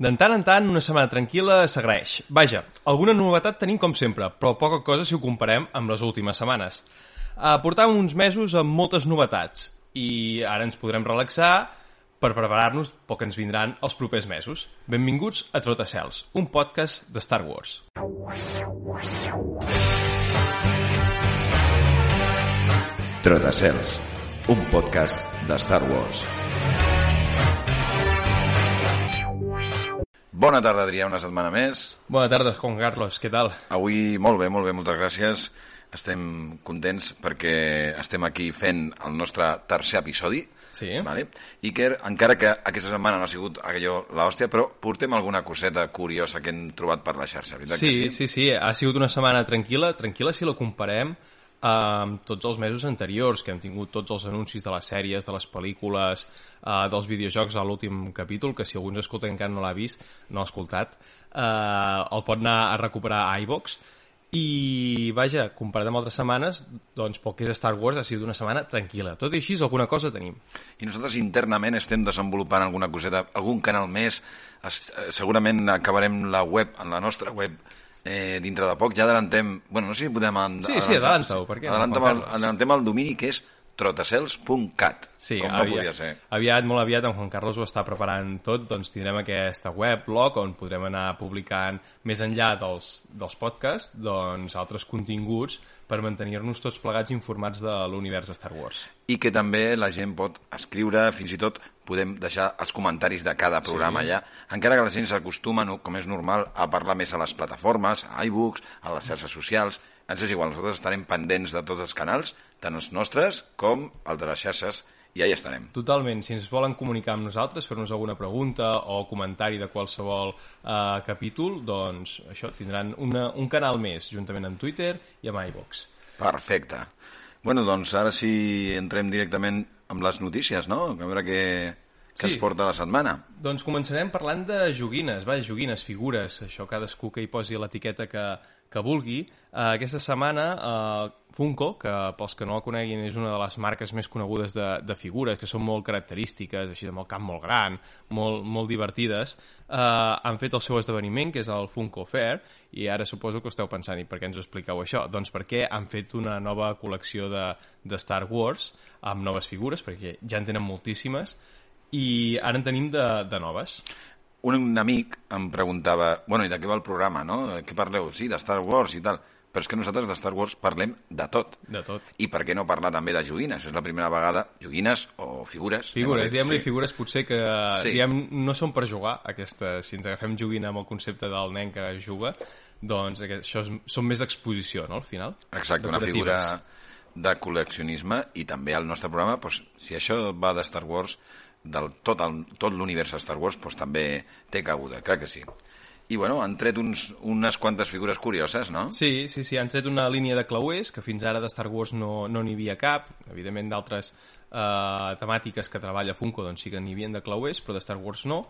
D'en tant en tant, una setmana tranquil·la s'agraeix. Vaja, alguna novetat tenim com sempre, però poca cosa si ho comparem amb les últimes setmanes. Uh, portàvem uns mesos amb moltes novetats i ara ens podrem relaxar per preparar-nos pel que ens vindran els propers mesos. Benvinguts a Trotacels, un podcast de Star Wars. Trotacels, un podcast de Star Wars. Bona tarda, Adrià, una setmana més. Bona tarda, Juan Carlos, què tal? Avui molt bé, molt bé, moltes gràcies. Estem contents perquè estem aquí fent el nostre tercer episodi. Sí. Vale? I que, encara que aquesta setmana no ha sigut allò l'hòstia, però portem alguna coseta curiosa que hem trobat per la xarxa, veritat Sí, que sí? sí, sí, ha sigut una setmana tranquil·la, tranquil·la si la comparem amb tots els mesos anteriors, que hem tingut tots els anuncis de les sèries, de les pel·lícules, eh, dels videojocs a l'últim capítol, que si algú ens escolta encara no l'ha vist, no l'ha escoltat, eh, el pot anar a recuperar a iVox, i vaja, comparat amb altres setmanes, doncs pel que és Star Wars ha sigut una setmana tranquil·la. Tot i així, alguna cosa tenim. I nosaltres internament estem desenvolupant alguna coseta, algun canal més, es, eh, segurament acabarem la web, en la nostra web, eh, dintre de poc, ja adelantem, bueno, no sé si podem... Ad Sí, sí, adelanta-ho, Adelantem, el, adelantem el domini que és trotacels.cat, Sí, com no aviat, podia ser. aviat, molt aviat, en Juan Carlos ho està preparant tot, doncs tindrem aquesta web, blog, on podrem anar publicant, més enllà dels, dels podcasts, doncs altres continguts per mantenir-nos tots plegats informats de l'univers de Star Wars. I que també la gent pot escriure, fins i tot podem deixar els comentaris de cada programa Sí. allà, encara que la gent s'acostuma, com és normal, a parlar més a les plataformes, a iBooks, a les xarxes socials, ens és igual, nosaltres estarem pendents de tots els canals, tant els nostres com el de les xarxes, i allà estarem. Totalment, si ens volen comunicar amb nosaltres, fer-nos alguna pregunta o comentari de qualsevol eh, capítol, doncs això, tindran una, un canal més, juntament amb Twitter i amb iVox. Perfecte. Bueno, doncs ara sí entrem directament amb les notícies, no? A veure què, què Sí. ens porta la setmana. Doncs començarem parlant de joguines, va, joguines, figures, això cadascú que hi posi l'etiqueta que, que vulgui. Uh, aquesta setmana uh, Funko, que pels que no la coneguin és una de les marques més conegudes de, de figures, que són molt característiques, així amb el cap molt gran, molt, molt divertides, uh, han fet el seu esdeveniment, que és el Funko Fair, i ara suposo que esteu pensant, i per què ens expliqueu això? Doncs perquè han fet una nova col·lecció de, de Star Wars, amb noves figures, perquè ja en tenen moltíssimes, i ara en tenim de, de noves. Un, un amic em preguntava, bueno, i de què va el programa, no? De Què parleu? Sí, de Star Wars i tal. Però és que nosaltres de Star Wars parlem de tot. De tot. I per què no parlar també de joguines? És la primera vegada, joguines o figures. Figures, diguem-li sí. figures potser que Sí. diguem, no són per jugar, aquestes, si ens agafem joguina amb el concepte del nen que juga, doncs això és, són més d'exposició, no?, al final. Exacte, una figura de col·leccionisme i també al nostre programa, doncs, si això va de Star Wars, del tot, l'univers Star Wars, doncs també té cabuda, clar que sí. I bueno, han tret uns, unes quantes figures curioses, no? Sí, sí, sí, han tret una línia de clauers, que fins ara de Star Wars no no n'hi havia cap, evidentment d'altres eh, temàtiques que treballa Funko doncs sí que n'hi havia de clauers, però de Star Wars no,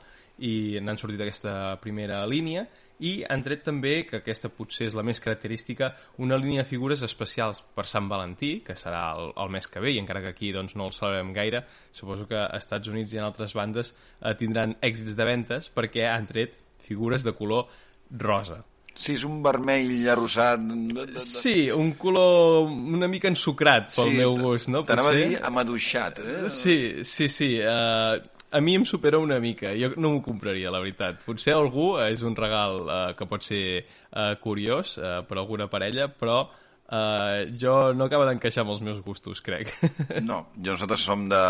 i n'han sortit aquesta primera línia, i han tret també, que aquesta potser és la més característica, una línia de figures especials per Sant Valentí, que serà el, el mes que ve, i encara que aquí doncs, no el celebrem gaire, suposo que als Estats Units i en altres bandes eh, tindran èxits de ventes perquè han tret figures de color rosa. Sí, és un vermell arrossat... de- de- de- Sí, un color una mica ensucrat pel Sí, meu gust, no? T'anava a dir amaduixat. Eh? Sí, sí, sí. Uh, a mi em supera una mica. Jo no m'ho compraria, la veritat. Potser algú és un regal uh, que pot ser uh, curiós uh, per alguna parella, però uh, jo no acaba d'encaixar amb els meus gustos, crec. No, jo nosaltres som de...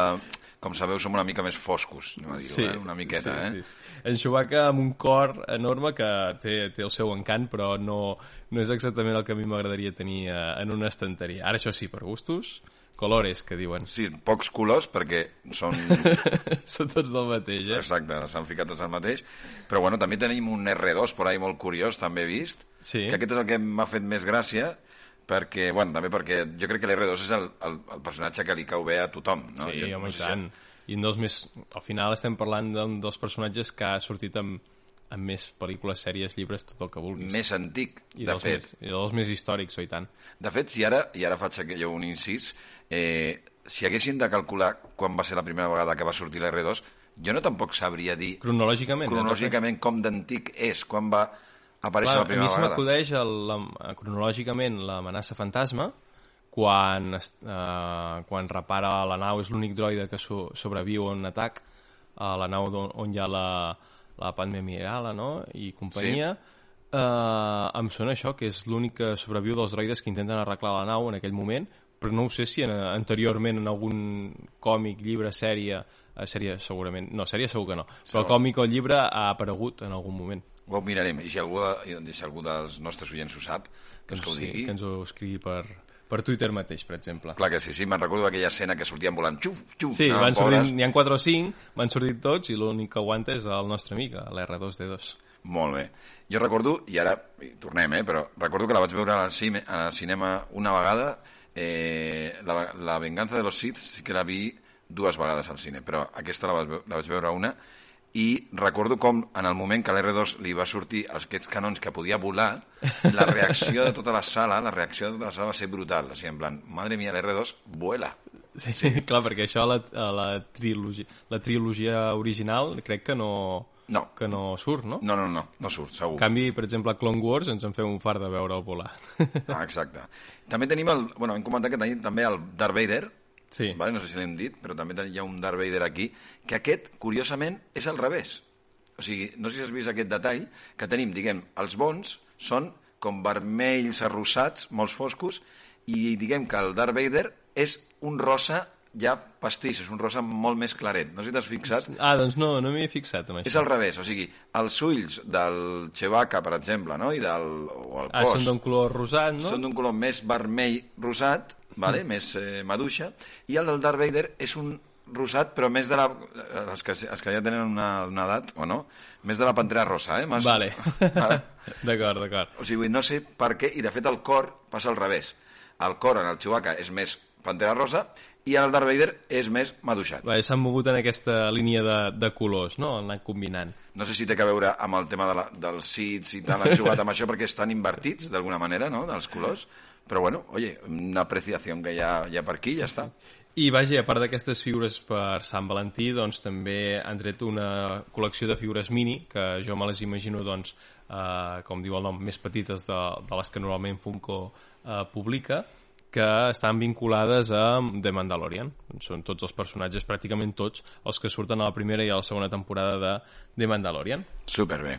Com sabeu, som una mica més foscos, anem a dir eh? una miqueta, sí, eh? Sí, sí. En Chewbacca amb un cor enorme que té, té el seu encant, però no, no és exactament el que a mi m'agradaria tenir uh, en una estanteria. Ara, això sí, per gustos, colores, que diuen. Sí, pocs colors, perquè són... Són tots del mateix, eh? Exacte, s'han ficat tots el mateix. Però bueno, també tenim un R2 por ahí molt curiós, també he vist, Sí. que aquest és el que m'ha fet més gràcia, perquè, bueno, també perquè jo crec que l'R2 és el, el, el personatge que li cau bé a tothom, no? Sí, jo, home, no i sé si- tant. I un dels més... Al final estem parlant d'un dels personatges que ha sortit amb, amb més pel·lícules, sèries, llibres, tot el que vulguis. Més antic, I de fet. més, I dels més històrics, oi tant. De fet, si ara, i ara faig aquí jo un incís, eh, si haguessin de calcular quan va ser la primera vegada que va sortir l'R2, Jo no tampoc sabria dir Cronològicament. eh? cronològicament com d'antic és, quan va aparèixer Clar, la primera a mi se vegada. m'acudeix la- cronològicament l'amenaça fantasma quan, eh, quan repara la nau, és l'únic droide que so, sobreviu a un atac a la nau on, on hi ha la, la Padme Mirala no? i companyia eh, em sona això, que és l'únic que sobreviu dels droides que intenten arreglar la nau en aquell moment, però no ho sé si en, anteriorment en algun còmic, llibre, sèrie, eh, sèrie segurament, no, sèrie segur que no, però Segur. còmic o llibre ha aparegut en algun moment. Ho mirarem, i si algú, si algú dels nostres oients ho sap, que, doncs que ho sí, digui. que ens ho escrigui per, per Twitter mateix, per exemple. Clar que sí, sí, me'n recordo d'aquella escena que sortien volant, xuf, xuf, Sí, anaven van pobres. n'hi ha 4 o 5, van sortir tots i l'únic que aguanta és el nostre amic, l'R2D2. Molt bé. Jo recordo, i ara i tornem, eh, però recordo que la vaig veure al, cine, al cinema una vegada, eh, la, la venganza de los Sith sí que la vi dues vegades al cine, però aquesta la vaig, la vaig veure una, i recordo com en el moment que a l'R2 li va sortir els aquests canons que podia volar, la reacció de tota la sala, la reacció de tota la sala va ser brutal. O sigui, en plan, madre mía, l'R2 vuela. Sí, sí, clar, perquè això a la, a la, trilogia, la trilogia original crec que no, No. que no surt, no? No, no, no, no surt, segur. En canvi, per exemple, a Clone Wars ens en feu un far de veure'l volar. Ah, exacte. També tenim el... Bueno, hem comentat que tenim també el Darth Vader, Sí. vale? no sé si l'hem dit, però també hi ha un Darth Vader aquí, que aquest, curiosament, és al revés. O sigui, no sé si has vist aquest detall, que tenim, diguem, els bons són com vermells arrossats, molts foscos, i diguem que el Darth Vader és un rosa ja pastís, és un rosa molt més claret. No sé si t'has fixat. Ah, doncs no, no m'hi he fixat amb És això. al revés, o sigui, els ulls del Chewbacca, per exemple, no? i del o el Ah, cos, són d'un color rosat, no? són d'un color més vermell rosat, vale? més eh, maduixa, i el del Darth Vader és un rosat, però més de la... Els que, els que ja tenen una, una edat, o no? Més de la pantera rosa, eh? Mas... Vale. Vale? d'acord, d'acord. O sigui, no sé per què, i de fet el cor passa al revés. El cor en el Chewbacca és més pantera rosa i el Darth Vader és més maduixat. Vale, S'han mogut en aquesta línia de, de colors, no? Han anat combinant. No sé si té a veure amb el tema de la, dels sits i tal, han jugat amb això perquè estan invertits d'alguna manera, no?, dels colors. Però bueno, oye, una apreciació que hi ha, hi ha per aquí i ja està. I vaja, a part d'aquestes figures per Sant Valentí, doncs també han tret una col·lecció de figures mini, que jo me les imagino, doncs, eh, com diu el nom, més petites de, de les que normalment Funko eh, publica, que estan vinculades a The Mandalorian. Són tots els personatges, pràcticament tots, els que surten a la primera i a la segona temporada de The Mandalorian. Superbé.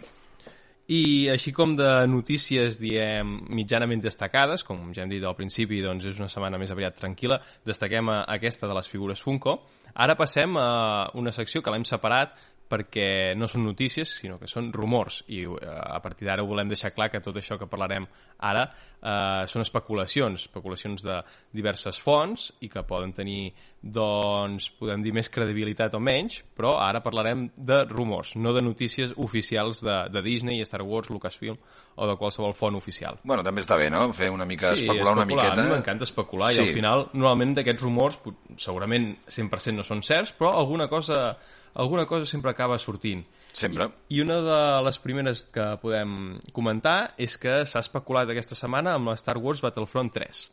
I així com de notícies, diem, mitjanament destacades, com ja hem dit al principi, doncs és una setmana més aviat tranquil·la, destaquem a aquesta de les figures Funko. Ara passem a una secció que l'hem separat perquè no són notícies, sinó que són rumors. I eh, a partir d'ara volem deixar clar que tot això que parlarem ara eh, són especulacions, especulacions de diverses fonts i que poden tenir, doncs, podem dir més credibilitat o menys, però ara parlarem de rumors, no de notícies oficials de, de Disney, Star Wars, Lucasfilm o de qualsevol font oficial. Bueno, també està bé, no?, fer una mica, Sí, especular, una miqueta. A mi m'encanta especular Sí. i al final, normalment d'aquests rumors, segurament 100% no són certs, però alguna cosa, alguna cosa sempre acaba sortint. Sempre. I una de les primeres que podem comentar és que s'ha especulat aquesta setmana amb la Star Wars Battlefront 3.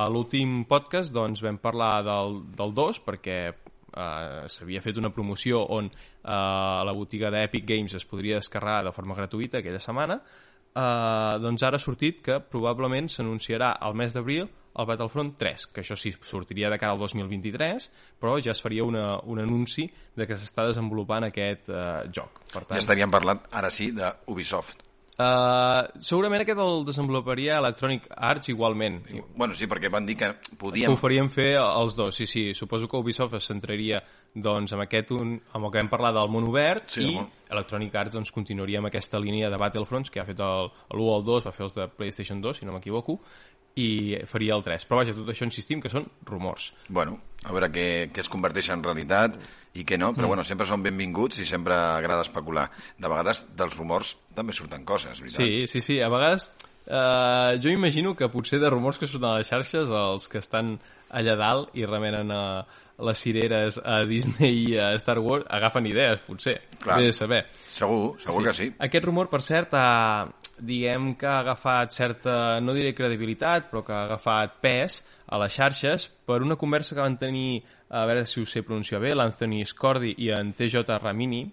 A l'últim podcast doncs, vam parlar del, del 2 perquè eh, s'havia fet una promoció on eh, a la botiga d'Epic Games es podria descarregar de forma gratuïta aquella setmana. Eh, doncs ara ha sortit que probablement s'anunciarà al mes d'abril el Battlefront 3, que això sí, sortiria de cara al 2023, però ja es faria una, un anunci de que s'està desenvolupant aquest eh, joc. Per Ja estaríem parlant, ara sí, d'Ubisoft. Uh, segurament aquest el desenvoluparia Electronic Arts igualment. Bueno, sí, perquè van dir que podíem... ho farien fer els dos, sí, sí. Suposo que Ubisoft es centraria doncs, amb, aquest un, amb el que hem parlat del món obert Sí, i home. Electronic Arts doncs, continuaria amb aquesta línia de Battlefronts que ha fet el, l'1 o el 2, va fer els de PlayStation 2, si no m'equivoco, i faria el 3. Però vaja, tot això insistim que són rumors. Bueno, a veure què, què es converteix en realitat i què no, però Mm. bueno, sempre són benvinguts i sempre agrada especular. De vegades dels rumors també surten coses, veritat? Sí, sí, sí. A vegades eh, jo imagino que potser de rumors que surten a les xarxes, els que estan allà dalt i remenen a les cireres a Disney i a Star Wars agafen idees, potser. Clar. Bé de saber. Segur, segur que sí. Aquest rumor, per cert, ha... diguem que ha agafat certa, no diré credibilitat, però que ha agafat pes a les xarxes per una conversa que van tenir, a veure si ho sé pronunciar bé, l'Anthony Scordi i en TJ Ramini,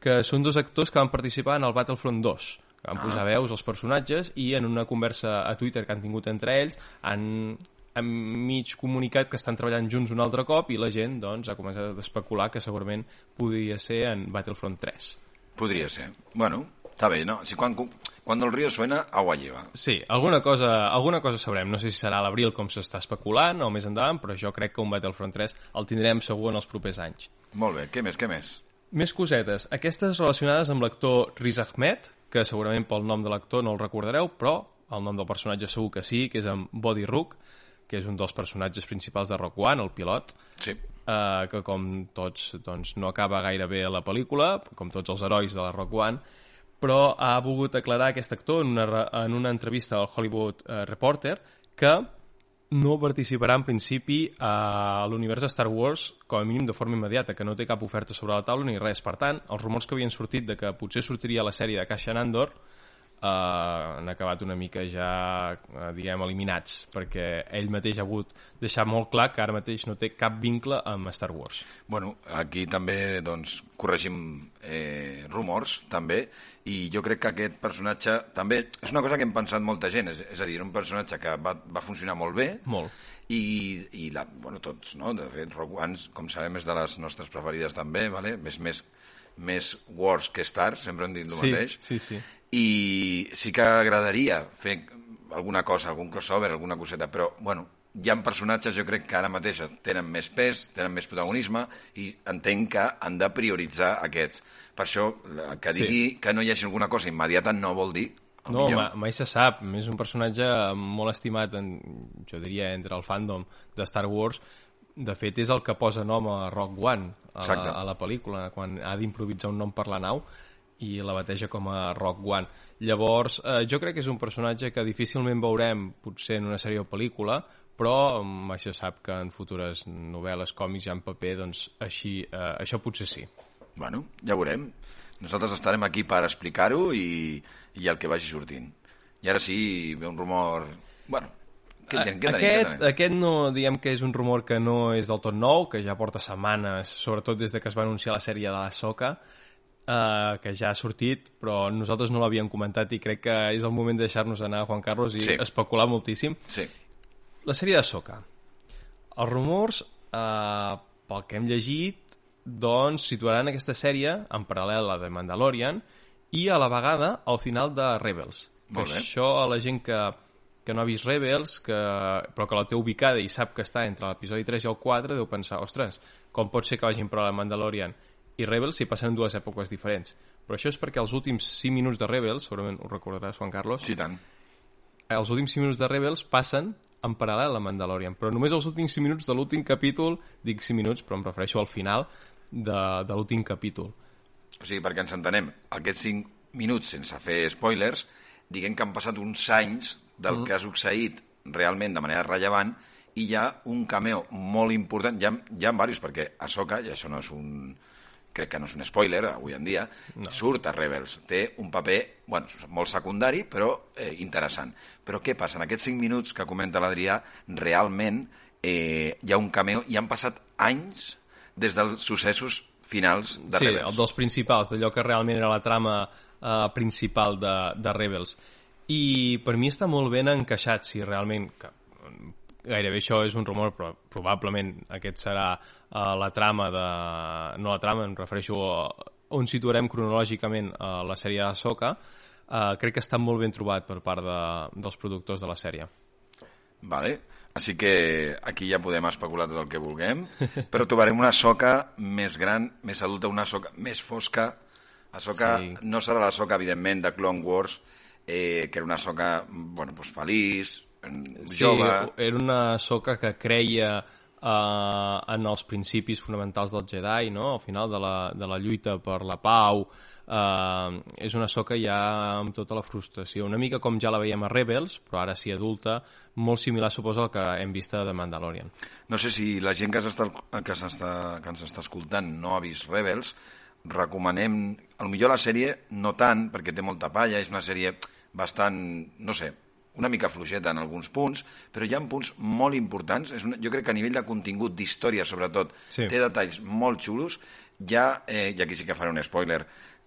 que són dos actors que van participar en el Battlefront 2, que van posar veus als personatges i en una conversa a Twitter que han tingut entre ells han, han mig comunicat que estan treballant junts un altre cop i la gent doncs, ha començat a especular que segurament podria ser en Battlefront 3. Podria ser. Bueno, està bé, no? Si quan, quan el río suena, agua lleva. Sí, alguna cosa, alguna cosa sabrem. No sé si serà a l'abril com s'està especulant o més endavant, però jo crec que un Battlefront 3 el tindrem segur en els propers anys. Molt bé, què més, què més? Més cosetes. Aquestes relacionades amb l'actor Riz Ahmed, que segurament pel nom de l'actor no el recordareu, però el nom del personatge segur que sí, que és en Body Rook, que és un dels personatges principals de Rock One, el pilot, Sí. eh, que com tots doncs, no acaba gaire bé la pel·lícula, com tots els herois de la Rock One, però ha volgut aclarar aquest actor en una, en una entrevista al Hollywood eh, Reporter que no participarà en principi a l'univers de Star Wars com a mínim de forma immediata, que no té cap oferta sobre la taula ni res. Per tant, els rumors que havien sortit de que potser sortiria la sèrie de Cassian Andor eh, han acabat una mica ja, eh, diguem, eliminats, perquè ell mateix ha hagut deixar molt clar que ara mateix no té cap vincle amb Star Wars. Bueno, aquí també doncs, corregim eh, rumors, també, i jo crec que aquest personatge també és una cosa que hem pensat molta gent, és, és a dir, un personatge que va, va funcionar molt bé, Molt. i, i la, bueno, tots, no? De fet, Rogue One, com sabem, és de les nostres preferides també, vale? més, més, més Wars que Stars, sempre hem dit el Sí, mateix. sí, sí. I sí que agradaria fer alguna cosa, algun crossover, alguna coseta, però, bueno, hi ha personatges, jo crec que ara mateix tenen més pes, tenen més protagonisme, i entenc que han de prioritzar aquests. Per això, que Sí. digui que no hi hagi alguna cosa immediata no vol dir No, millor. ma, mai se sap. És un personatge molt estimat, en, jo diria, entre el fandom de Star Wars. De fet, és el que posa nom a Rock One, a Exacte. la, a la pel·lícula, quan ha d'improvisar un nom per la nau i la bateja com a Rock One. Llavors, eh, jo crec que és un personatge que difícilment veurem, potser en una sèrie o pel·lícula, però mm, mai se sap que en futures novel·les, còmics ja en paper, doncs així, eh, això potser sí. Bueno, ja veurem. Nosaltres estarem aquí per explicar-ho i, i el que vagi sortint. I ara sí, ve un rumor... Bueno, què, què, què tenim? Què aquest, tenim? aquest no, diguem que és un rumor que no és del tot nou, que ja porta setmanes, sobretot des de que es va anunciar la sèrie de la Soca, eh, que ja ha sortit, però nosaltres no l'havíem comentat i crec que és el moment de deixar-nos anar, Juan Carlos, i Sí. especular moltíssim. Sí, La sèrie de Soca. Els rumors, eh, pel que hem llegit, doncs situaran aquesta sèrie en paral·lel a la de Mandalorian i a la vegada al final de Rebels. Que Molt bé. això a la gent que, que no ha vist Rebels, que, però que la té ubicada i sap que està entre l'episodi 3 i el 4, deu pensar, ostres, com pot ser que vagin per la Mandalorian i Rebels si passen en dues èpoques diferents? Però això és perquè els últims 5 minuts de Rebels, segurament ho recordaràs, Juan Carlos, sí tant. els últims 5 minuts de Rebels passen en paral·lel a Mandalorian, però només els últims 5 minuts de l'últim capítol, dic 5 minuts, però em refereixo al final de, de l'últim capítol. O sigui, perquè ens entenem, aquests 5 minuts, sense fer spoilers, diguem que han passat uns anys del que ha succeït realment de manera rellevant i hi ha un cameo molt important, hi ha, hi ha diversos, perquè Ahsoka, i això no és un crec que no és un spoiler avui en dia, no. surt a Rebels. Té un paper bueno, molt secundari, però eh, interessant. Però què passa? En aquests 5 minuts que comenta l'Adrià, realment eh, hi ha un cameo i han passat anys des dels successos finals de sí, Rebels. el dels principals, d'allò que realment era la trama eh, principal de, de Rebels. I per mi està molt ben encaixat, si realment... Que, gairebé això és un rumor, però probablement aquest serà uh, la trama de... No la trama, em refereixo a on situarem cronològicament uh, la sèrie de Soca, uh, crec que està molt ben trobat per part de, dels productors de la sèrie. Vale. Així que aquí ja podem especular tot el que vulguem, però trobarem una soca més gran, més adulta, una soca més fosca. La soca Sí. no serà la soca, evidentment, de Clone Wars, eh, que era una soca, bueno, pues, feliç, Sí, jove... era una soca que creia uh, en els principis fonamentals del Jedi, no? al final de la, de la lluita per la pau, uh, és una soca ja amb tota la frustració, una mica com ja la veiem a Rebels, però ara sí adulta, molt similar suposo al que hem vist The Mandalorian. No sé si la gent que, s'està, que, s'està, que ens està escoltant no ha vist Rebels, recomanem, al millor la sèrie no tant, perquè té molta palla, és una sèrie bastant, no sé, una mica fluixeta en alguns punts, però hi ha punts molt importants. És una, jo crec que a nivell de contingut, d'història sobretot, Sí. té detalls molt xulos. Hi ha, eh, i aquí sí que faré un spoiler,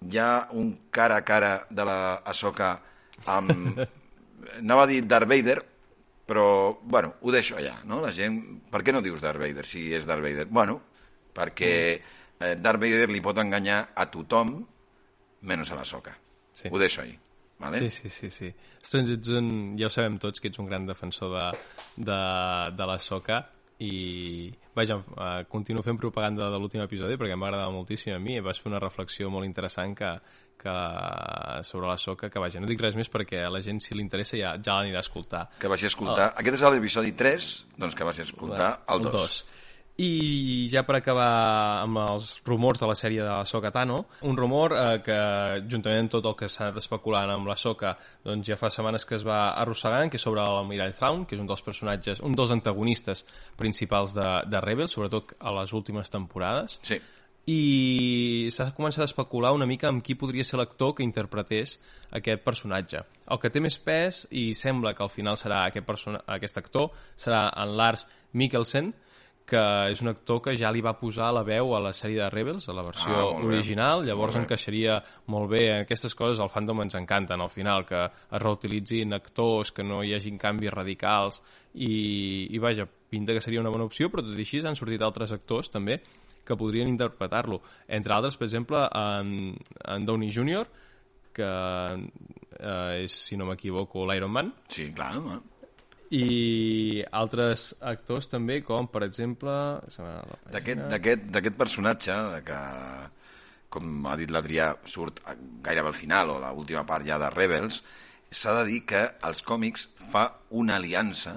hi ha un cara a cara de la Ahsoka amb... anava a dir Darth Vader, però, bueno, ho deixo allà, no? La gent... Per què no dius Darth Vader si és Darth Vader? Bueno, perquè eh, Darth Vader li pot enganyar a tothom menys a la Soca. Sí. Ho deixo ahí. Vale? Sí, sí, sí, sí. Ostres, ets un, ja ho sabem tots que ets un gran defensor de, de, de la soca i, vaja, uh, continuo fent propaganda de l'últim episodi perquè em va agradar moltíssim a mi i vas fer una reflexió molt interessant que, que sobre la soca, que vaja, no dic res més perquè a la gent si li interessa ja, ja l'anirà a escoltar. Que vagi a escoltar... Oh. Aquest és l'episodi 3, doncs que vagi a escoltar el 2. dos. I ja per acabar amb els rumors de la sèrie de la Soka Tano, un rumor eh, que juntament amb tot el que s'ha anat especulant amb la Soka doncs ja fa setmanes que es va arrossegant, que és sobre l'Almirall Thrawn, que és un dels personatges, un dels antagonistes principals de, de Rebels, sobretot a les últimes temporades Sí. i s'ha començat a especular una mica amb qui podria ser l'actor que interpretés aquest personatge. El que té més pes, i sembla que al final serà aquest, aquest actor, serà en Lars Mikkelsen, que és un actor que ja li va posar la veu a la sèrie de Rebels, a la versió Ah, original, llavors Molt bé. encaixaria molt bé. Aquestes coses al fandom ens encanten, al final, que es reutilitzin actors, que no hi hagin canvis radicals, i, i vaja, pinta que seria una bona opció, però tot i així han sortit altres actors també que podrien interpretar-lo. Entre altres, per exemple, en, en Downey Jr., que eh, és, si no m'equivoco, l'Iron Man, Sí, clar. home. I altres actors també, com per exemple... D'aquest personatge, de que, com ha dit l'Adrià, surt gairebé al final, o l'última part ja de Rebels, s'ha de dir que als còmics fa una aliança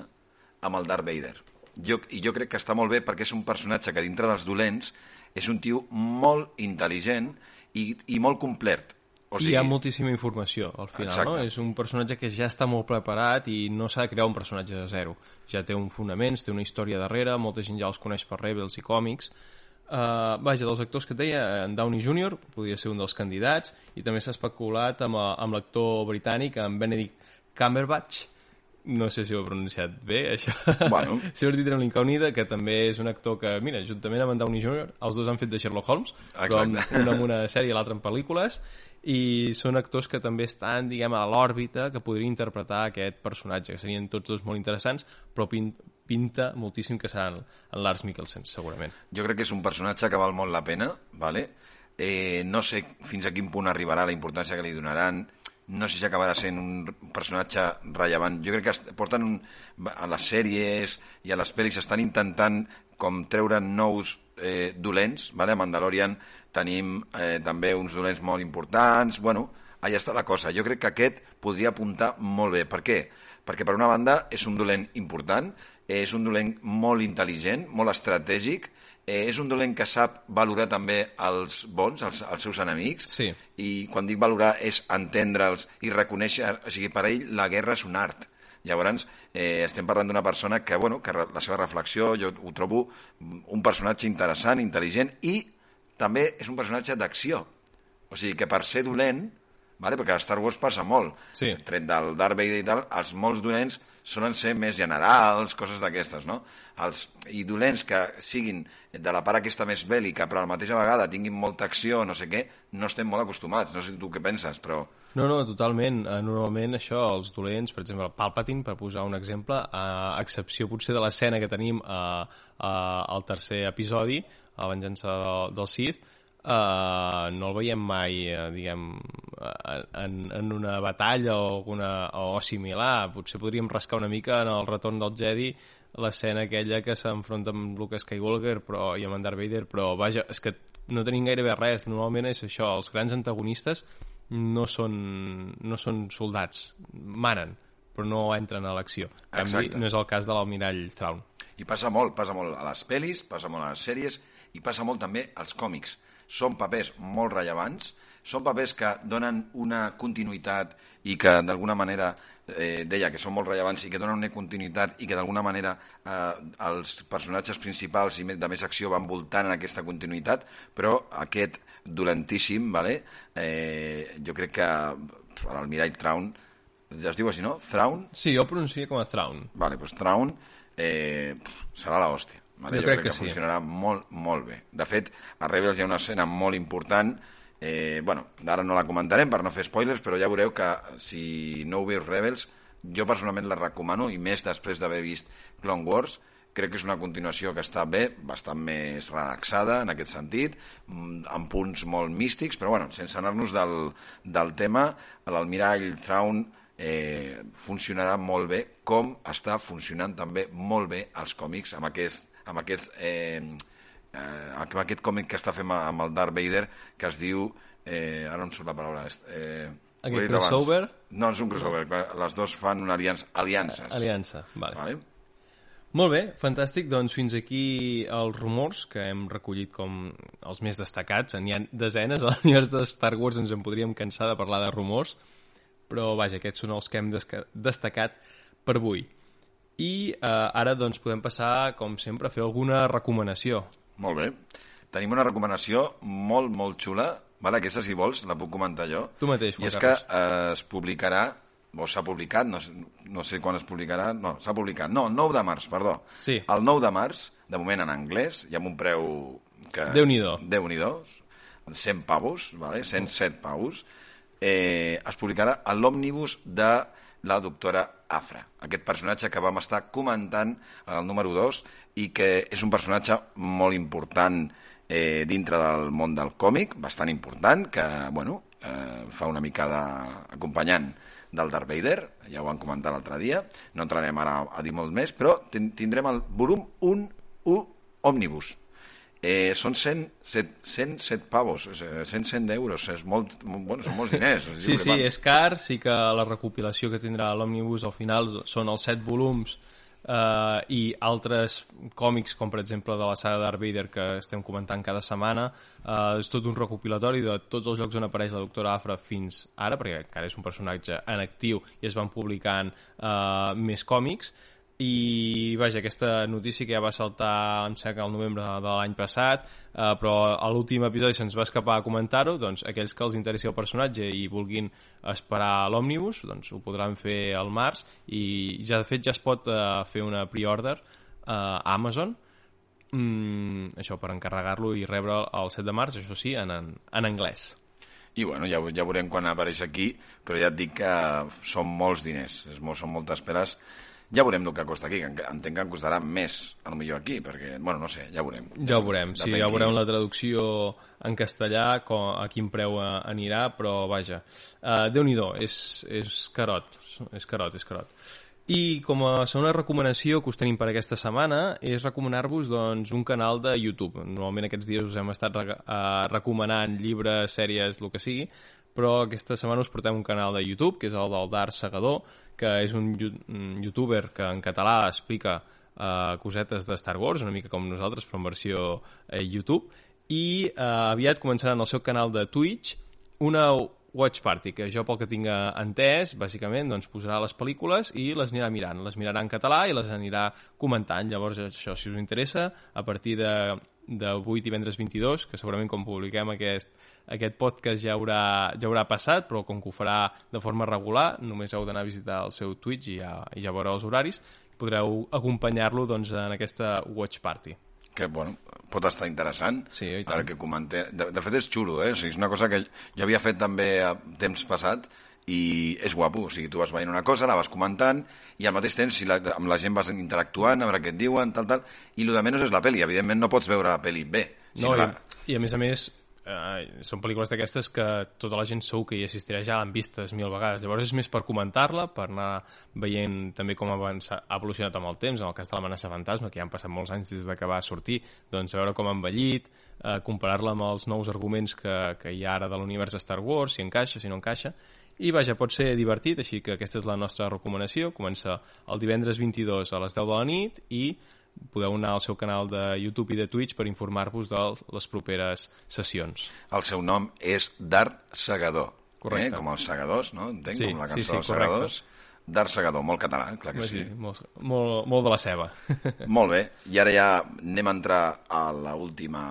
amb el Darth Vader. Jo, I jo crec que està molt bé perquè és un personatge que dintre dels dolents és un tio molt intel·ligent i, i molt complet. O I hi ha moltíssima informació al final, Exacte. no? És un personatge que ja està molt preparat i no s'ha de crear un personatge de zero. Ja té un fonaments, té una història darrere, molta gent ja els coneix per Rebels i còmics. Uh, vaja, dels actors que et deia, en Downey Jr. podria ser un dels candidats i també s'ha especulat amb, eh, amb l'actor britànic, en Benedict Cumberbatch, no sé si ho he pronunciat bé, això. Bueno. Sempre dit amb l'incògnita, que també és un actor que, mira, juntament amb en Downey Jr., els dos han fet de Sherlock Holmes, però amb, Exacte. un amb una sèrie i l'altre en pel·lícules, i són actors que també estan, diguem, a l'òrbita que podrien interpretar aquest personatge, que serien tots dos molt interessants, però pin pinta moltíssim que seran en Lars Mikkelsen, segurament. Jo crec que és un personatge que val molt la pena, vale? eh, no sé fins a quin punt arribarà la importància que li donaran, no sé si acabarà sent un personatge rellevant. Jo crec que porten un, a les sèries i a les pel·lis estan intentant com treure nous eh, dolents, vale? a Mandalorian tenim eh, també uns dolents molt importants, bueno, allà està la cosa. Jo crec que aquest podria apuntar molt bé. Per què? Perquè per una banda és un dolent important, és un dolent molt intel·ligent, molt estratègic, eh, és un dolent que sap valorar també els bons, els, els seus enemics, Sí. i quan dic valorar és entendre'ls i reconèixer, o sigui, per ell la guerra és un art. Llavors, eh, estem parlant d'una persona que, bueno, que la seva reflexió jo ho trobo un personatge interessant, intel·ligent i també és un personatge d'acció. O sigui, que per ser dolent, vale? perquè a Star Wars passa molt, Sí. tret del Darth Vader i tal, els molts dolents solen ser més generals, coses d'aquestes, no? Els, I dolents que siguin de la part aquesta més bèl·lica, però a la mateixa vegada tinguin molta acció, no sé què, no estem molt acostumats. No sé tu què penses, però... No, no, totalment. Eh, Normalment això, els dolents, per exemple, Palpatine, per posar un exemple, a excepció potser de l'escena que tenim a, a, al tercer episodi, a la venjança del, del Sith, uh, no el veiem mai, uh, diguem, eh, en, en una batalla o, alguna, o similar. Potser podríem rascar una mica en el retorn del Jedi l'escena aquella que s'enfronta amb Luke Skywalker però, i amb en Darth Vader, però vaja, és que no tenim gairebé res. Normalment és això, els grans antagonistes no són, no són soldats, manen, però no entren a l'acció. En canvi, Exacte. no és el cas de l'almirall Thrawn. I passa molt, passa molt a les pel·lis, passa molt a les sèries i passa molt també als còmics. Són papers molt rellevants, són papers que donen una continuïtat i que d'alguna manera eh, deia que són molt rellevants i que donen una continuïtat i que d'alguna manera eh, els personatges principals i de més acció van voltant en aquesta continuïtat, però aquest dolentíssim, vale? eh, jo crec que l'Almirall Traun es diu així, no? Thrawn? Sí, jo pronunciaria com a Thrawn. Vale, doncs Thrawn eh, serà la hòstia. Vale? Jo Jo, crec crec, que que, sí. funcionarà molt, molt bé. De fet, a Rebels hi ha una escena molt important eh, bueno, ara no la comentarem per no fer spoilers, però ja veureu que si no heu vist Rebels, jo personalment la recomano, i més després d'haver vist Clone Wars, crec que és una continuació que està bé, bastant més relaxada en aquest sentit, mm, amb punts molt místics, però bueno, sense anar-nos del, del tema, l'almirall Thrawn eh, funcionarà molt bé, com està funcionant també molt bé els còmics amb aquest, amb aquest, eh, eh, amb aquest còmic que està fent amb el Darth Vader, que es diu, eh, ara no em surt la paraula, eh, Aquest dit abans. crossover? No, és un crossover, les dos fan una aliança, aliances. Aliança, vale. Vale? Molt bé, fantàstic. Doncs fins aquí els rumors que hem recollit com els més destacats. N'hi ha desenes, a l'univers de Star Wars ens en podríem cansar de parlar de rumors, però vaja, aquests són els que hem destacat per avui. I eh, ara doncs podem passar, com sempre, a fer alguna recomanació. Molt bé. Tenim una recomanació molt, molt xula. Vale? Aquesta, si vols, la puc comentar jo. Tu mateix, I Juan és que Carlos. eh, es publicarà, o s'ha publicat, no, sé- no sé quan es publicarà, no, s'ha publicat, no, el 9 de març, perdó. Sí. El 9 de març, de moment en anglès, i amb un preu que... Déu-n'hi-do. Déu-n'hi-do. 100 pavos, vale? 107 pavos. Eh, es publicarà a l'òmnibus de la doctora Afra, aquest personatge que vam estar comentant en el número 2 i que és un personatge molt important eh, dintre del món del còmic, bastant important, que, bueno, eh, fa una mica d'acompanyant del Darth Vader, ja ho van comentar l'altre dia, no entrarem ara a dir molt més, però tin- tindrem el volum 1, 1 òmnibus. Eh, són 100, 100, 107 pavos, és, eh, 100, 100 d'euros, és molt, bueno, són molts diners. Sí, sí, van- és car, sí que la recopilació que tindrà l'Òmnibus al final són els set volums eh, i altres còmics, com per exemple de la saga Darth Vader que estem comentant cada setmana, eh, és tot un recopilatori de tots els llocs on apareix la doctora Afra fins ara, perquè encara és un personatge en actiu i es van publicant eh, més còmics, i vaja, aquesta notícia que ja va saltar em sembla que el novembre de l'any passat eh, però a l'últim episodi se'ns va escapar a comentar-ho doncs aquells que els interessi el personatge i vulguin esperar l'òmnibus doncs ho podran fer al març. I ja de fet ja es pot eh, fer una pre-order eh, a Amazon. Mm, això per encarregar-lo i rebre el 7 de març, això sí, en, en, en anglès. I bueno, ja, ja veurem quan apareix aquí, però ja et dic que són molts diners, és molt, són moltes peles. Ja veurem el que costa aquí, que en- entenc que en costarà més, a lo millor aquí, perquè, bueno, no sé, ja veurem. Ja ho veurem, sí, Depèn ja qui- veurem la traducció en castellà, com, a quin preu eh, anirà, però vaja, uh, Déu-n'hi-do, és, és carot, és carot, és carot. I com a segona recomanació que us tenim per aquesta setmana és recomanar-vos doncs, un canal de YouTube. Normalment aquests dies us hem estat re uh, recomanant llibres, sèries, el que sigui, però aquesta setmana us portem un canal de YouTube, que és el del Dar Segador, que és un, youtuber que en català explica uh, cosetes de Star Wars, una mica com nosaltres, però en versió eh, YouTube, i uh, aviat començaran el seu canal de Twitch una watch party, que jo pel que tinc entès, bàsicament, doncs posarà les pel·lícules i les anirà mirant. Les mirarà en català i les anirà comentant. Llavors, això, si us interessa, a partir de, de avui divendres 22, que segurament quan publiquem aquest, aquest podcast ja haurà, ja haurà passat, però com que ho farà de forma regular, només heu d'anar a visitar el seu Twitch i ja, i ja veureu els horaris, podreu acompanyar-lo doncs, en aquesta watch party. que bueno, pot estar interessant Sí, ara que comenté. De, de fet és xulo, eh? O sigui, és una cosa que jo havia fet també a temps passat i és guapo, o sigui, tu vas veient una cosa, la vas comentant i al mateix temps si la, amb la gent vas interactuant, a veure què et diuen, tal, tal, i el de menys és la pel·li, evidentment no pots veure la pel·li bé. No, la... i, I a més a més, eh, són pel·lícules d'aquestes que tota la gent segur que hi assistirà ja l'han vistes mil vegades. Llavors és més per comentar-la, per anar veient també com avança, ha evolucionat amb el temps, en el cas de l'amenaça fantasma, que ja han passat molts anys des de que va sortir, doncs veure com ha envellit, eh, comparar-la amb els nous arguments que, que hi ha ara de l'univers Star Wars, si encaixa, si no encaixa, i vaja, pot ser divertit, així que aquesta és la nostra recomanació. Comença el divendres 22 a les 10 de la nit i podeu anar al seu canal de YouTube i de Twitch per informar-vos de les properes sessions. El seu nom és Dart Segador. Correcte. Eh? Com els segadors, no? Entenc, Sí, com la sí, cançó sí, dels correcte. segadors. Dart Segador, molt català, eh? clar que sí. molt, molt, molt de la ceba. Molt bé, i ara ja anem a entrar a l'última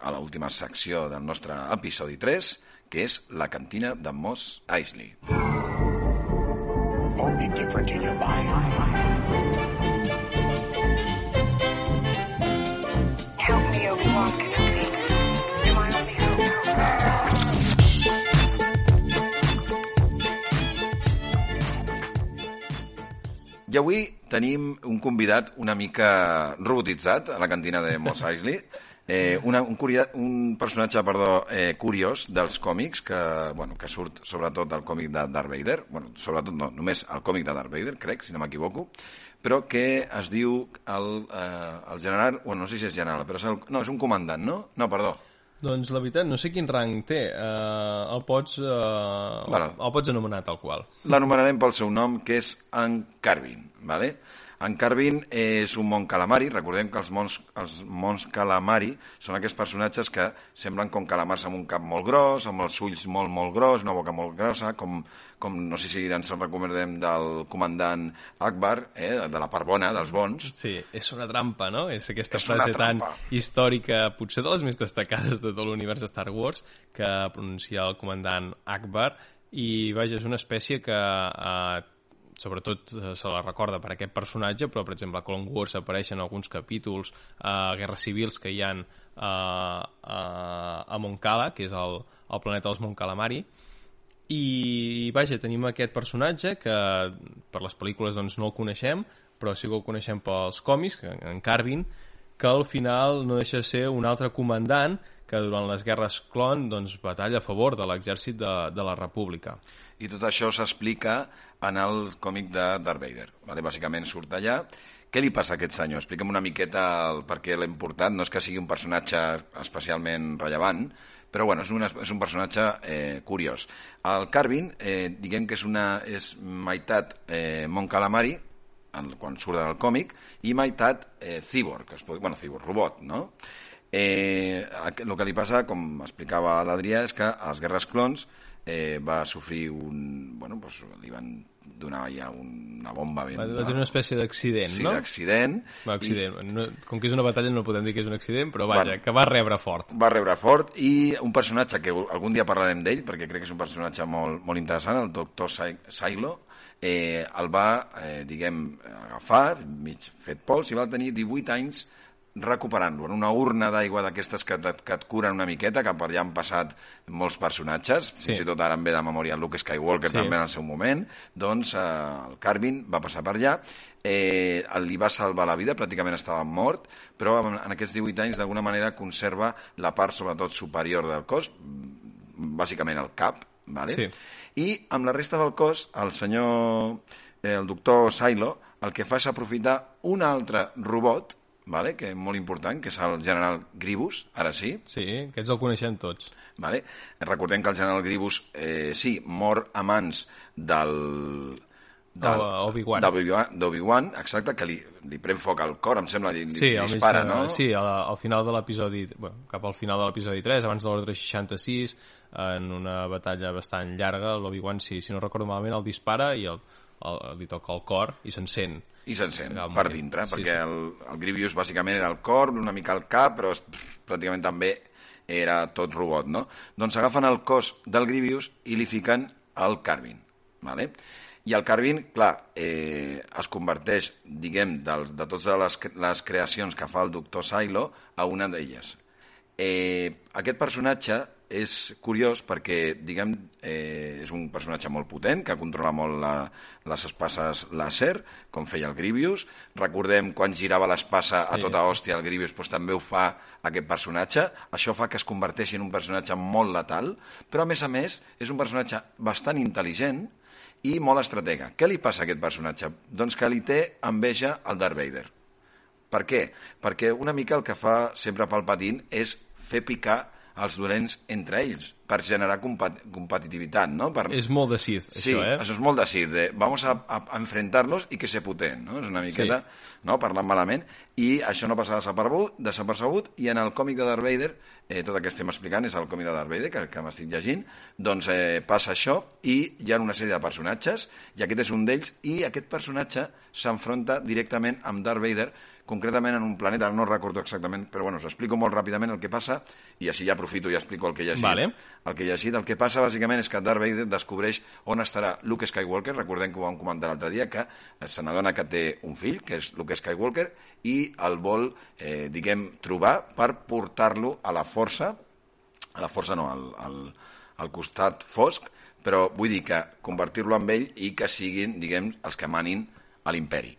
a l'última secció del nostre episodi 3, que és la cantina de Moss Eisley. something different in your mind. I avui tenim un convidat una mica robotitzat a la cantina de Mos Eisley. Eh, una, un, curia, un personatge perdó, eh, curiós dels còmics que, bueno, que surt sobretot al còmic de Darth Vader, bueno, sobretot no, només al còmic de Darth Vader, crec, si no m'equivoco, però que es diu el, eh, el general, bueno, no sé si és general, però és el, no, és un comandant, no? No, perdó. Doncs la veritat, no sé quin rang té. Uh, el, pots, uh, Vale. el pots anomenar tal qual. L'anomenarem pel seu nom, que és en Carvin, ¿vale? En Carvin és un món calamari, recordem que els mons, els mons calamari són aquests personatges que semblen com calamars amb un cap molt gros, amb els ulls molt, molt gros, una boca molt grossa, com, com no sé si ens en recomendem del comandant Akbar, eh, de la part bona, dels bons, Sí, és una trampa, no? És aquesta És frase tan històrica, potser de les més destacades de tot l'univers de Star Wars, que pronuncia el comandant Akbar, i vaja, és una espècie que eh, sobretot eh, se la recorda per aquest personatge, però per exemple a Clone Wars apareixen alguns capítols a eh, guerres civils que hi han eh, a, a Moncala, que és el, el planeta dels Mon Calamari, i vaja, tenim aquest personatge que per les pel·lícules doncs, no el coneixem, però sí que el coneixem pels còmics, en Carvin, que al final no deixa de ser un altre comandant que durant les guerres clon doncs, batalla a favor de l'exèrcit de, de la república. I tot això s'explica en el còmic de Darth Vader. Vale? Bàsicament surt allà. Què li passa a aquest senyor? Explica'm una miqueta el per què l'ha importat. No és que sigui un personatge especialment rellevant, però bueno, és, una, és un personatge eh, curiós. El Carvin, eh, diguem que és, una, és meitat eh, Mon Calamari, en, quan surt del còmic, i meitat eh, Cyborg, es pot, bueno, Cyborg, robot, no? Eh, el que li passa, com explicava l'Adrià, és que a les guerres clons eh, va sofrir un... Bueno, doncs li van donar ja una bomba ben... Va, va tenir una espècie d'accident, sí, no? d'accident. Va, accident. No, com que és una batalla no podem dir que és un accident, però vaja, Bueno. que va rebre fort. va rebre fort i un personatge que algun dia parlarem d'ell perquè crec que és un personatge molt, molt interessant el doctor Silo eh, el va, eh, diguem agafar, mig fet pols i va tenir 18 anys recuperant-lo en una urna d'aigua d'aquestes que, que et curen una miqueta, que per allà han passat molts personatges, Sí. fins i tot ara em ve de memòria Luke Skywalker Sí. també en el seu moment, doncs eh, el Carvin va passar per allà, eh, li va salvar la vida, pràcticament estava mort, però en, en aquests 18 anys d'alguna manera conserva la part sobretot superior del cos, bàsicament el cap, vale? Sí. i amb la resta del cos, el senyor, eh, el doctor Silo, el que fa és aprofitar un altre robot, vale? que és molt important, que és el general Gribus, ara sí, Sí, aquests el coneixem tots. Vale? Recordem que el general Gribus, eh, sí, mor a mans del... O- Obi-Wan. d'Obi-Wan, exacte, que li, li pren foc al cor, em sembla, li, Sí, li dispara, mig, no? sí al, al final de l'episodi... Bueno, cap al final de l'episodi 3, abans de l'ordre 66, en una batalla bastant llarga, l'Obi-Wan, sí, si no recordo malament, el dispara i el, el, li toca el cor i s'encén. I s'encén per dintre, Sí, perquè sí. El, el Grievous bàsicament era el cor, una mica el cap, però pràcticament també era tot robot, no? Doncs agafen el cos del Grievous i li fiquen el Carvin, ¿vale? I el Carvin, clar, eh, es converteix, diguem, dels, de totes les, les creacions que fa el doctor Silo a una d'elles. Eh, aquest personatge és curiós perquè, diguem, eh, és un personatge molt potent, que controla molt la, les espases làser, com feia el Grievous. Recordem quan girava l'espasa sí. a tota hòstia el Grievous, doncs també ho fa aquest personatge. Això fa que es converteixi en un personatge molt letal, però a més a més és un personatge bastant intel·ligent i molt estratega. Què li passa a aquest personatge? Doncs que li té enveja al Darth Vader. Per què? Perquè una mica el que fa sempre Palpatine és fer picar els dolents entre ells, per generar compat competitivitat, no? Per... És molt de Sith, Sí, això, eh? això és molt de Sith, de vamos a, a, a enfrentarlos i que se puten, no? És una miqueta, no?, parlant malament, i això no passa desapercebut, desapercebut i en el còmic de Darth Vader, eh, tot el que estem explicant és el còmic de Darth Vader, que, que m'estic llegint, doncs eh, passa això i hi ha una sèrie de personatges, i aquest és un d'ells, i aquest personatge s'enfronta directament amb Darth Vader, concretament en un planeta, no recordo exactament, però bueno, us explico molt ràpidament el que passa, i així ja aprofito i explico el que he llegit Vale. El que he llegit, el que passa bàsicament és que Darth Vader descobreix on estarà Luke Skywalker, recordem que ho vam comentar l'altre dia, que se n'adona que té un fill, que és Luke Skywalker, i el vol, eh, diguem, trobar per portar-lo a la força, a la força no, al, al, al costat fosc, però vull dir que convertir-lo en ell i que siguin, diguem, els que manin a l'imperi.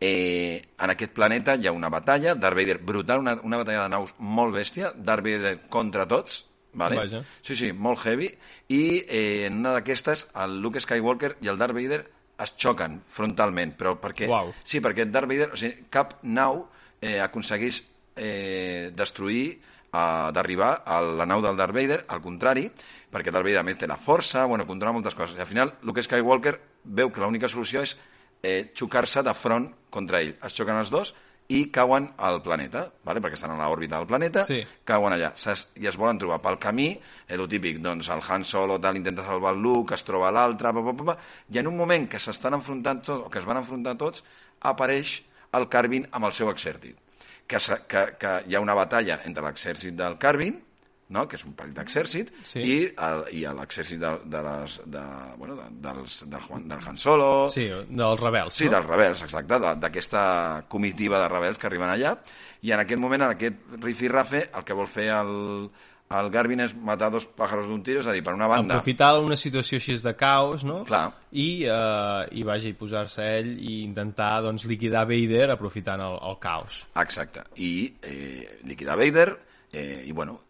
Eh, en aquest planeta hi ha una batalla, Darth Vader brutal, una, una batalla de naus molt bèstia, Darth Vader contra tots, vale? Vaja. Sí, sí, molt heavy, i eh, en una d'aquestes el Luke Skywalker i el Darth Vader es xoquen frontalment, però perquè... Uau. Sí, perquè Darth Vader, o sigui, cap nau eh, aconsegueix eh, destruir, eh, d'arribar a la nau del Darth Vader, al contrari, perquè Darth Vader més té la força, bueno, controla moltes coses. I al final Luke Skywalker veu que l'única solució és eh, xocar-se de front contra ell. Es xoquen els dos i cauen al planeta, vale? perquè estan a l'òrbita del planeta, Sí. cauen allà S'es- i es volen trobar pel camí, eh, el típic, doncs el Han Solo tal, intenta salvar el Luke, es troba l'altre, i en un moment que s'estan enfrontant tots, o que es van enfrontar tots, apareix el Carvin amb el seu exèrcit. Que, que, que hi ha una batalla entre l'exèrcit del Carvin, no? que és un petit exèrcit, Sí. i, el, i l'exèrcit de, de les, de, bueno, de, dels, del, Juan, del Han Solo, Sí, dels rebels, Sí, no? dels rebels, exacte, d'aquesta comitiva de rebels que arriben allà, i en aquest moment, en aquest rifirrafe, el que vol fer el, el Garvin és matar dos pájaros d'un tiro, és a dir, per una banda... Aprofitar una situació així de caos, no? Clar. I, eh, i vaja, i posar-se ell i intentar doncs, liquidar Vader aprofitant el, el caos. Exacte, i eh, liquidar Vader, eh, i bueno,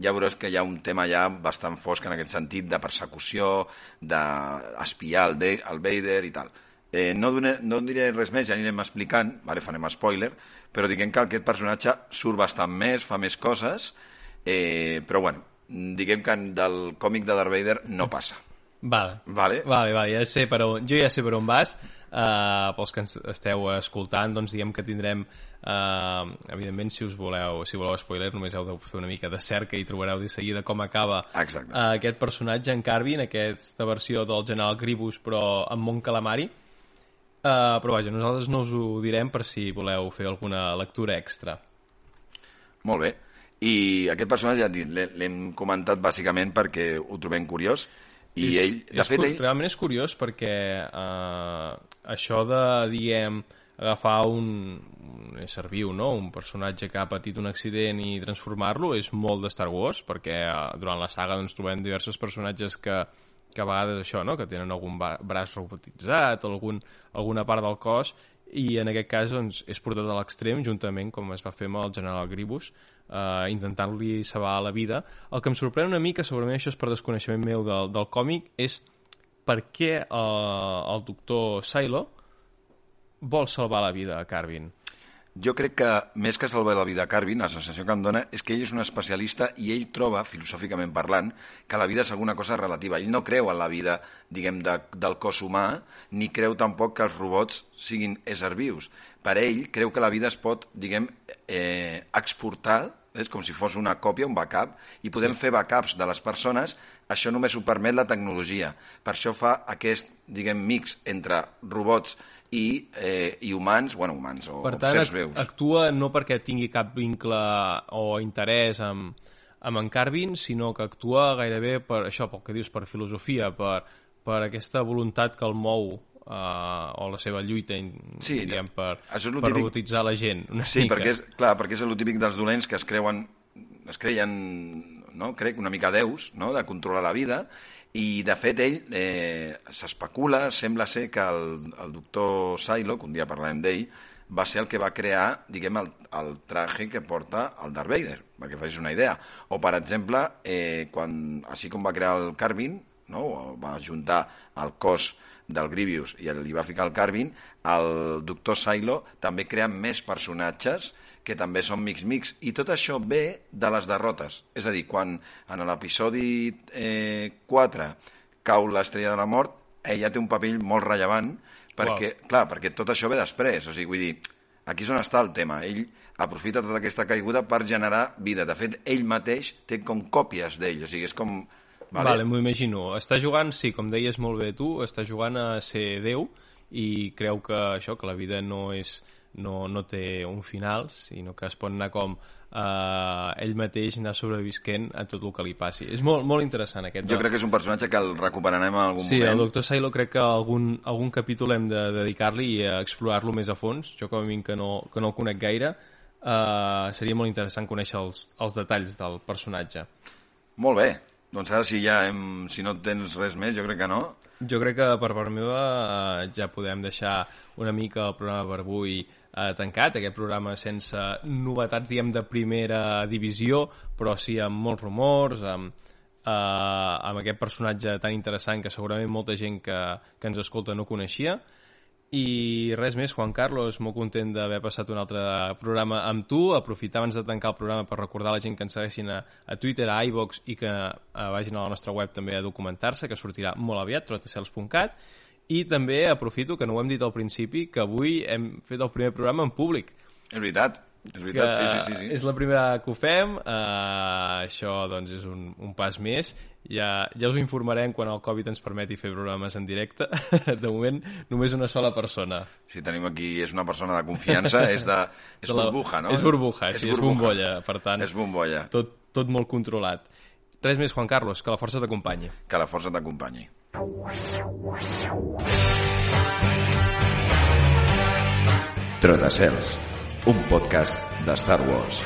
ja veuràs que hi ha un tema ja bastant fosc en aquest sentit de persecució, d'espiar el, de, el Vader i tal. Eh, no, done, no diré res més, ja anirem explicant, vale, farem spoiler, però diguem que aquest personatge surt bastant més, fa més coses, eh, però bueno, diguem que del còmic de Darth Vader no passa. Vale. Vale. Vale, vale, ja sé per on, jo ja sé per on vas. Uh, pels que ens esteu escoltant, doncs diguem que tindrem, uh, evidentment, si us voleu, si voleu spoiler, només heu de fer una mica de cerca i trobareu de seguida com acaba Exacte. uh, aquest personatge en Carvin, aquesta versió del general Gribus, però amb Mon Calamari. Uh, però vaja, nosaltres no us ho direm per si voleu fer alguna lectura extra. Molt bé. I aquest personatge, ja et l'he- l'hem comentat bàsicament perquè ho trobem curiós, i és, ell, de és, fet, ell... Realment és curiós perquè uh, això de, diguem, agafar un, un ésser viu, no? un personatge que ha patit un accident i transformar-lo és molt de Star Wars perquè uh, durant la saga doncs, trobem diversos personatges que, que a vegades això, no? que tenen algun braç robotitzat, algun, alguna part del cos i en aquest cas doncs, és portat a l'extrem juntament com es va fer amb el general Gribus eh, intentant-li salvar la vida el que em sorprèn una mica, segurament això és per desconeixement meu del, del còmic és per què eh, el doctor Silo vol salvar la vida a Carvin Jo crec que, més que salvar la vida a Carvin, la sensació que em dona és que ell és un especialista i ell troba, filosòficament parlant, que la vida és alguna cosa relativa. Ell no creu en la vida, diguem, de, del cos humà, ni creu tampoc que els robots siguin éssers vius. Per ell, creu que la vida es pot, diguem, eh, exportar, és com si fos una còpia, un backup, i podem sí. fer backups de les persones, això només ho permet la tecnologia. Per això fa aquest, diguem, mix entre robots i, eh, i humans, bueno, humans o per tant sers veus. actua no perquè tingui cap vincle o interès amb, amb en Carvin sinó que actua gairebé per això, pel que dius, per filosofia per, per aquesta voluntat que el mou uh, o la seva lluita Sí, diríem, per, és per típic- robotitzar la gent una Sí, mica. perquè és, clar, perquè és el típic dels dolents que es creuen, es creien, no? crec, una mica déus, no?, de controlar la vida, i de fet ell eh, s'especula, sembla ser que el, el doctor Silo, que un dia parlarem d'ell, va ser el que va crear, diguem, el, el traje que porta el Darth Vader, perquè facis una idea. O, per exemple, eh, quan, així com va crear el Carvin, no? va juntar el cos del Grievous i li va ficar el Carvin, el doctor Silo també crea més personatges que també són mix-mix. I tot això ve de les derrotes. És a dir, quan en l'episodi eh, 4 cau l'estrella de la mort, ella té un paper molt rellevant perquè, clar, perquè tot això ve després. O sigui, vull dir, aquí és on està el tema. Ell aprofita tota aquesta caiguda per generar vida. De fet, ell mateix té com còpies d'ell. O sigui, és com... Vale, vale m'ho imagino. Està jugant, sí, com deies molt bé tu, està jugant a ser Déu i creu que això, que la vida no és no, no té un final, sinó que es pot anar com eh, ell mateix anar sobrevisquent a tot el que li passi. És molt, molt interessant aquest. Jo crec que és un personatge que el recuperarem en algun Sí, moment. el Dr. Silo crec que algun, algun capítol hem de dedicar-li i explorar-lo més a fons. Jo com a mínim que no, que no el conec gaire, eh, seria molt interessant conèixer els, els detalls del personatge. Molt bé. Doncs ara si ja hem, si no tens res més, jo crec que no. Jo crec que per part meva eh, ja podem deixar una mica el programa per avui eh, tancat, aquest programa sense novetats, diguem, de primera divisió, però sí amb molts rumors, amb, eh, amb aquest personatge tan interessant que segurament molta gent que, que ens escolta no coneixia. I res més, Juan Carlos, molt content d'haver passat un altre programa amb tu. Aprofitar abans de tancar el programa per recordar a la gent que ens segueixin a, a Twitter, a iVox i que eh, vagin a la nostra web també a documentar-se, que sortirà molt aviat, trotacels.cat. I també aprofito, que no ho hem dit al principi, que avui hem fet el primer programa en públic. És veritat. És veritat, sí, sí, sí. sí. És la primera que ho fem, uh, això doncs és un, un pas més. Ja, ja us informarem quan el Covid ens permeti fer programes en directe. De moment, només una sola persona. Si tenim aquí, és una persona de confiança, és de... És De la- burbuja, no? És burbuja, sí, és bombolla, per tant. És bombolla. Tot, tot molt controlat. Res més, Juan Carlos, que la força t'acompanyi. Que la força t'acompanyi. Trotacels, un podcast de Star Wars.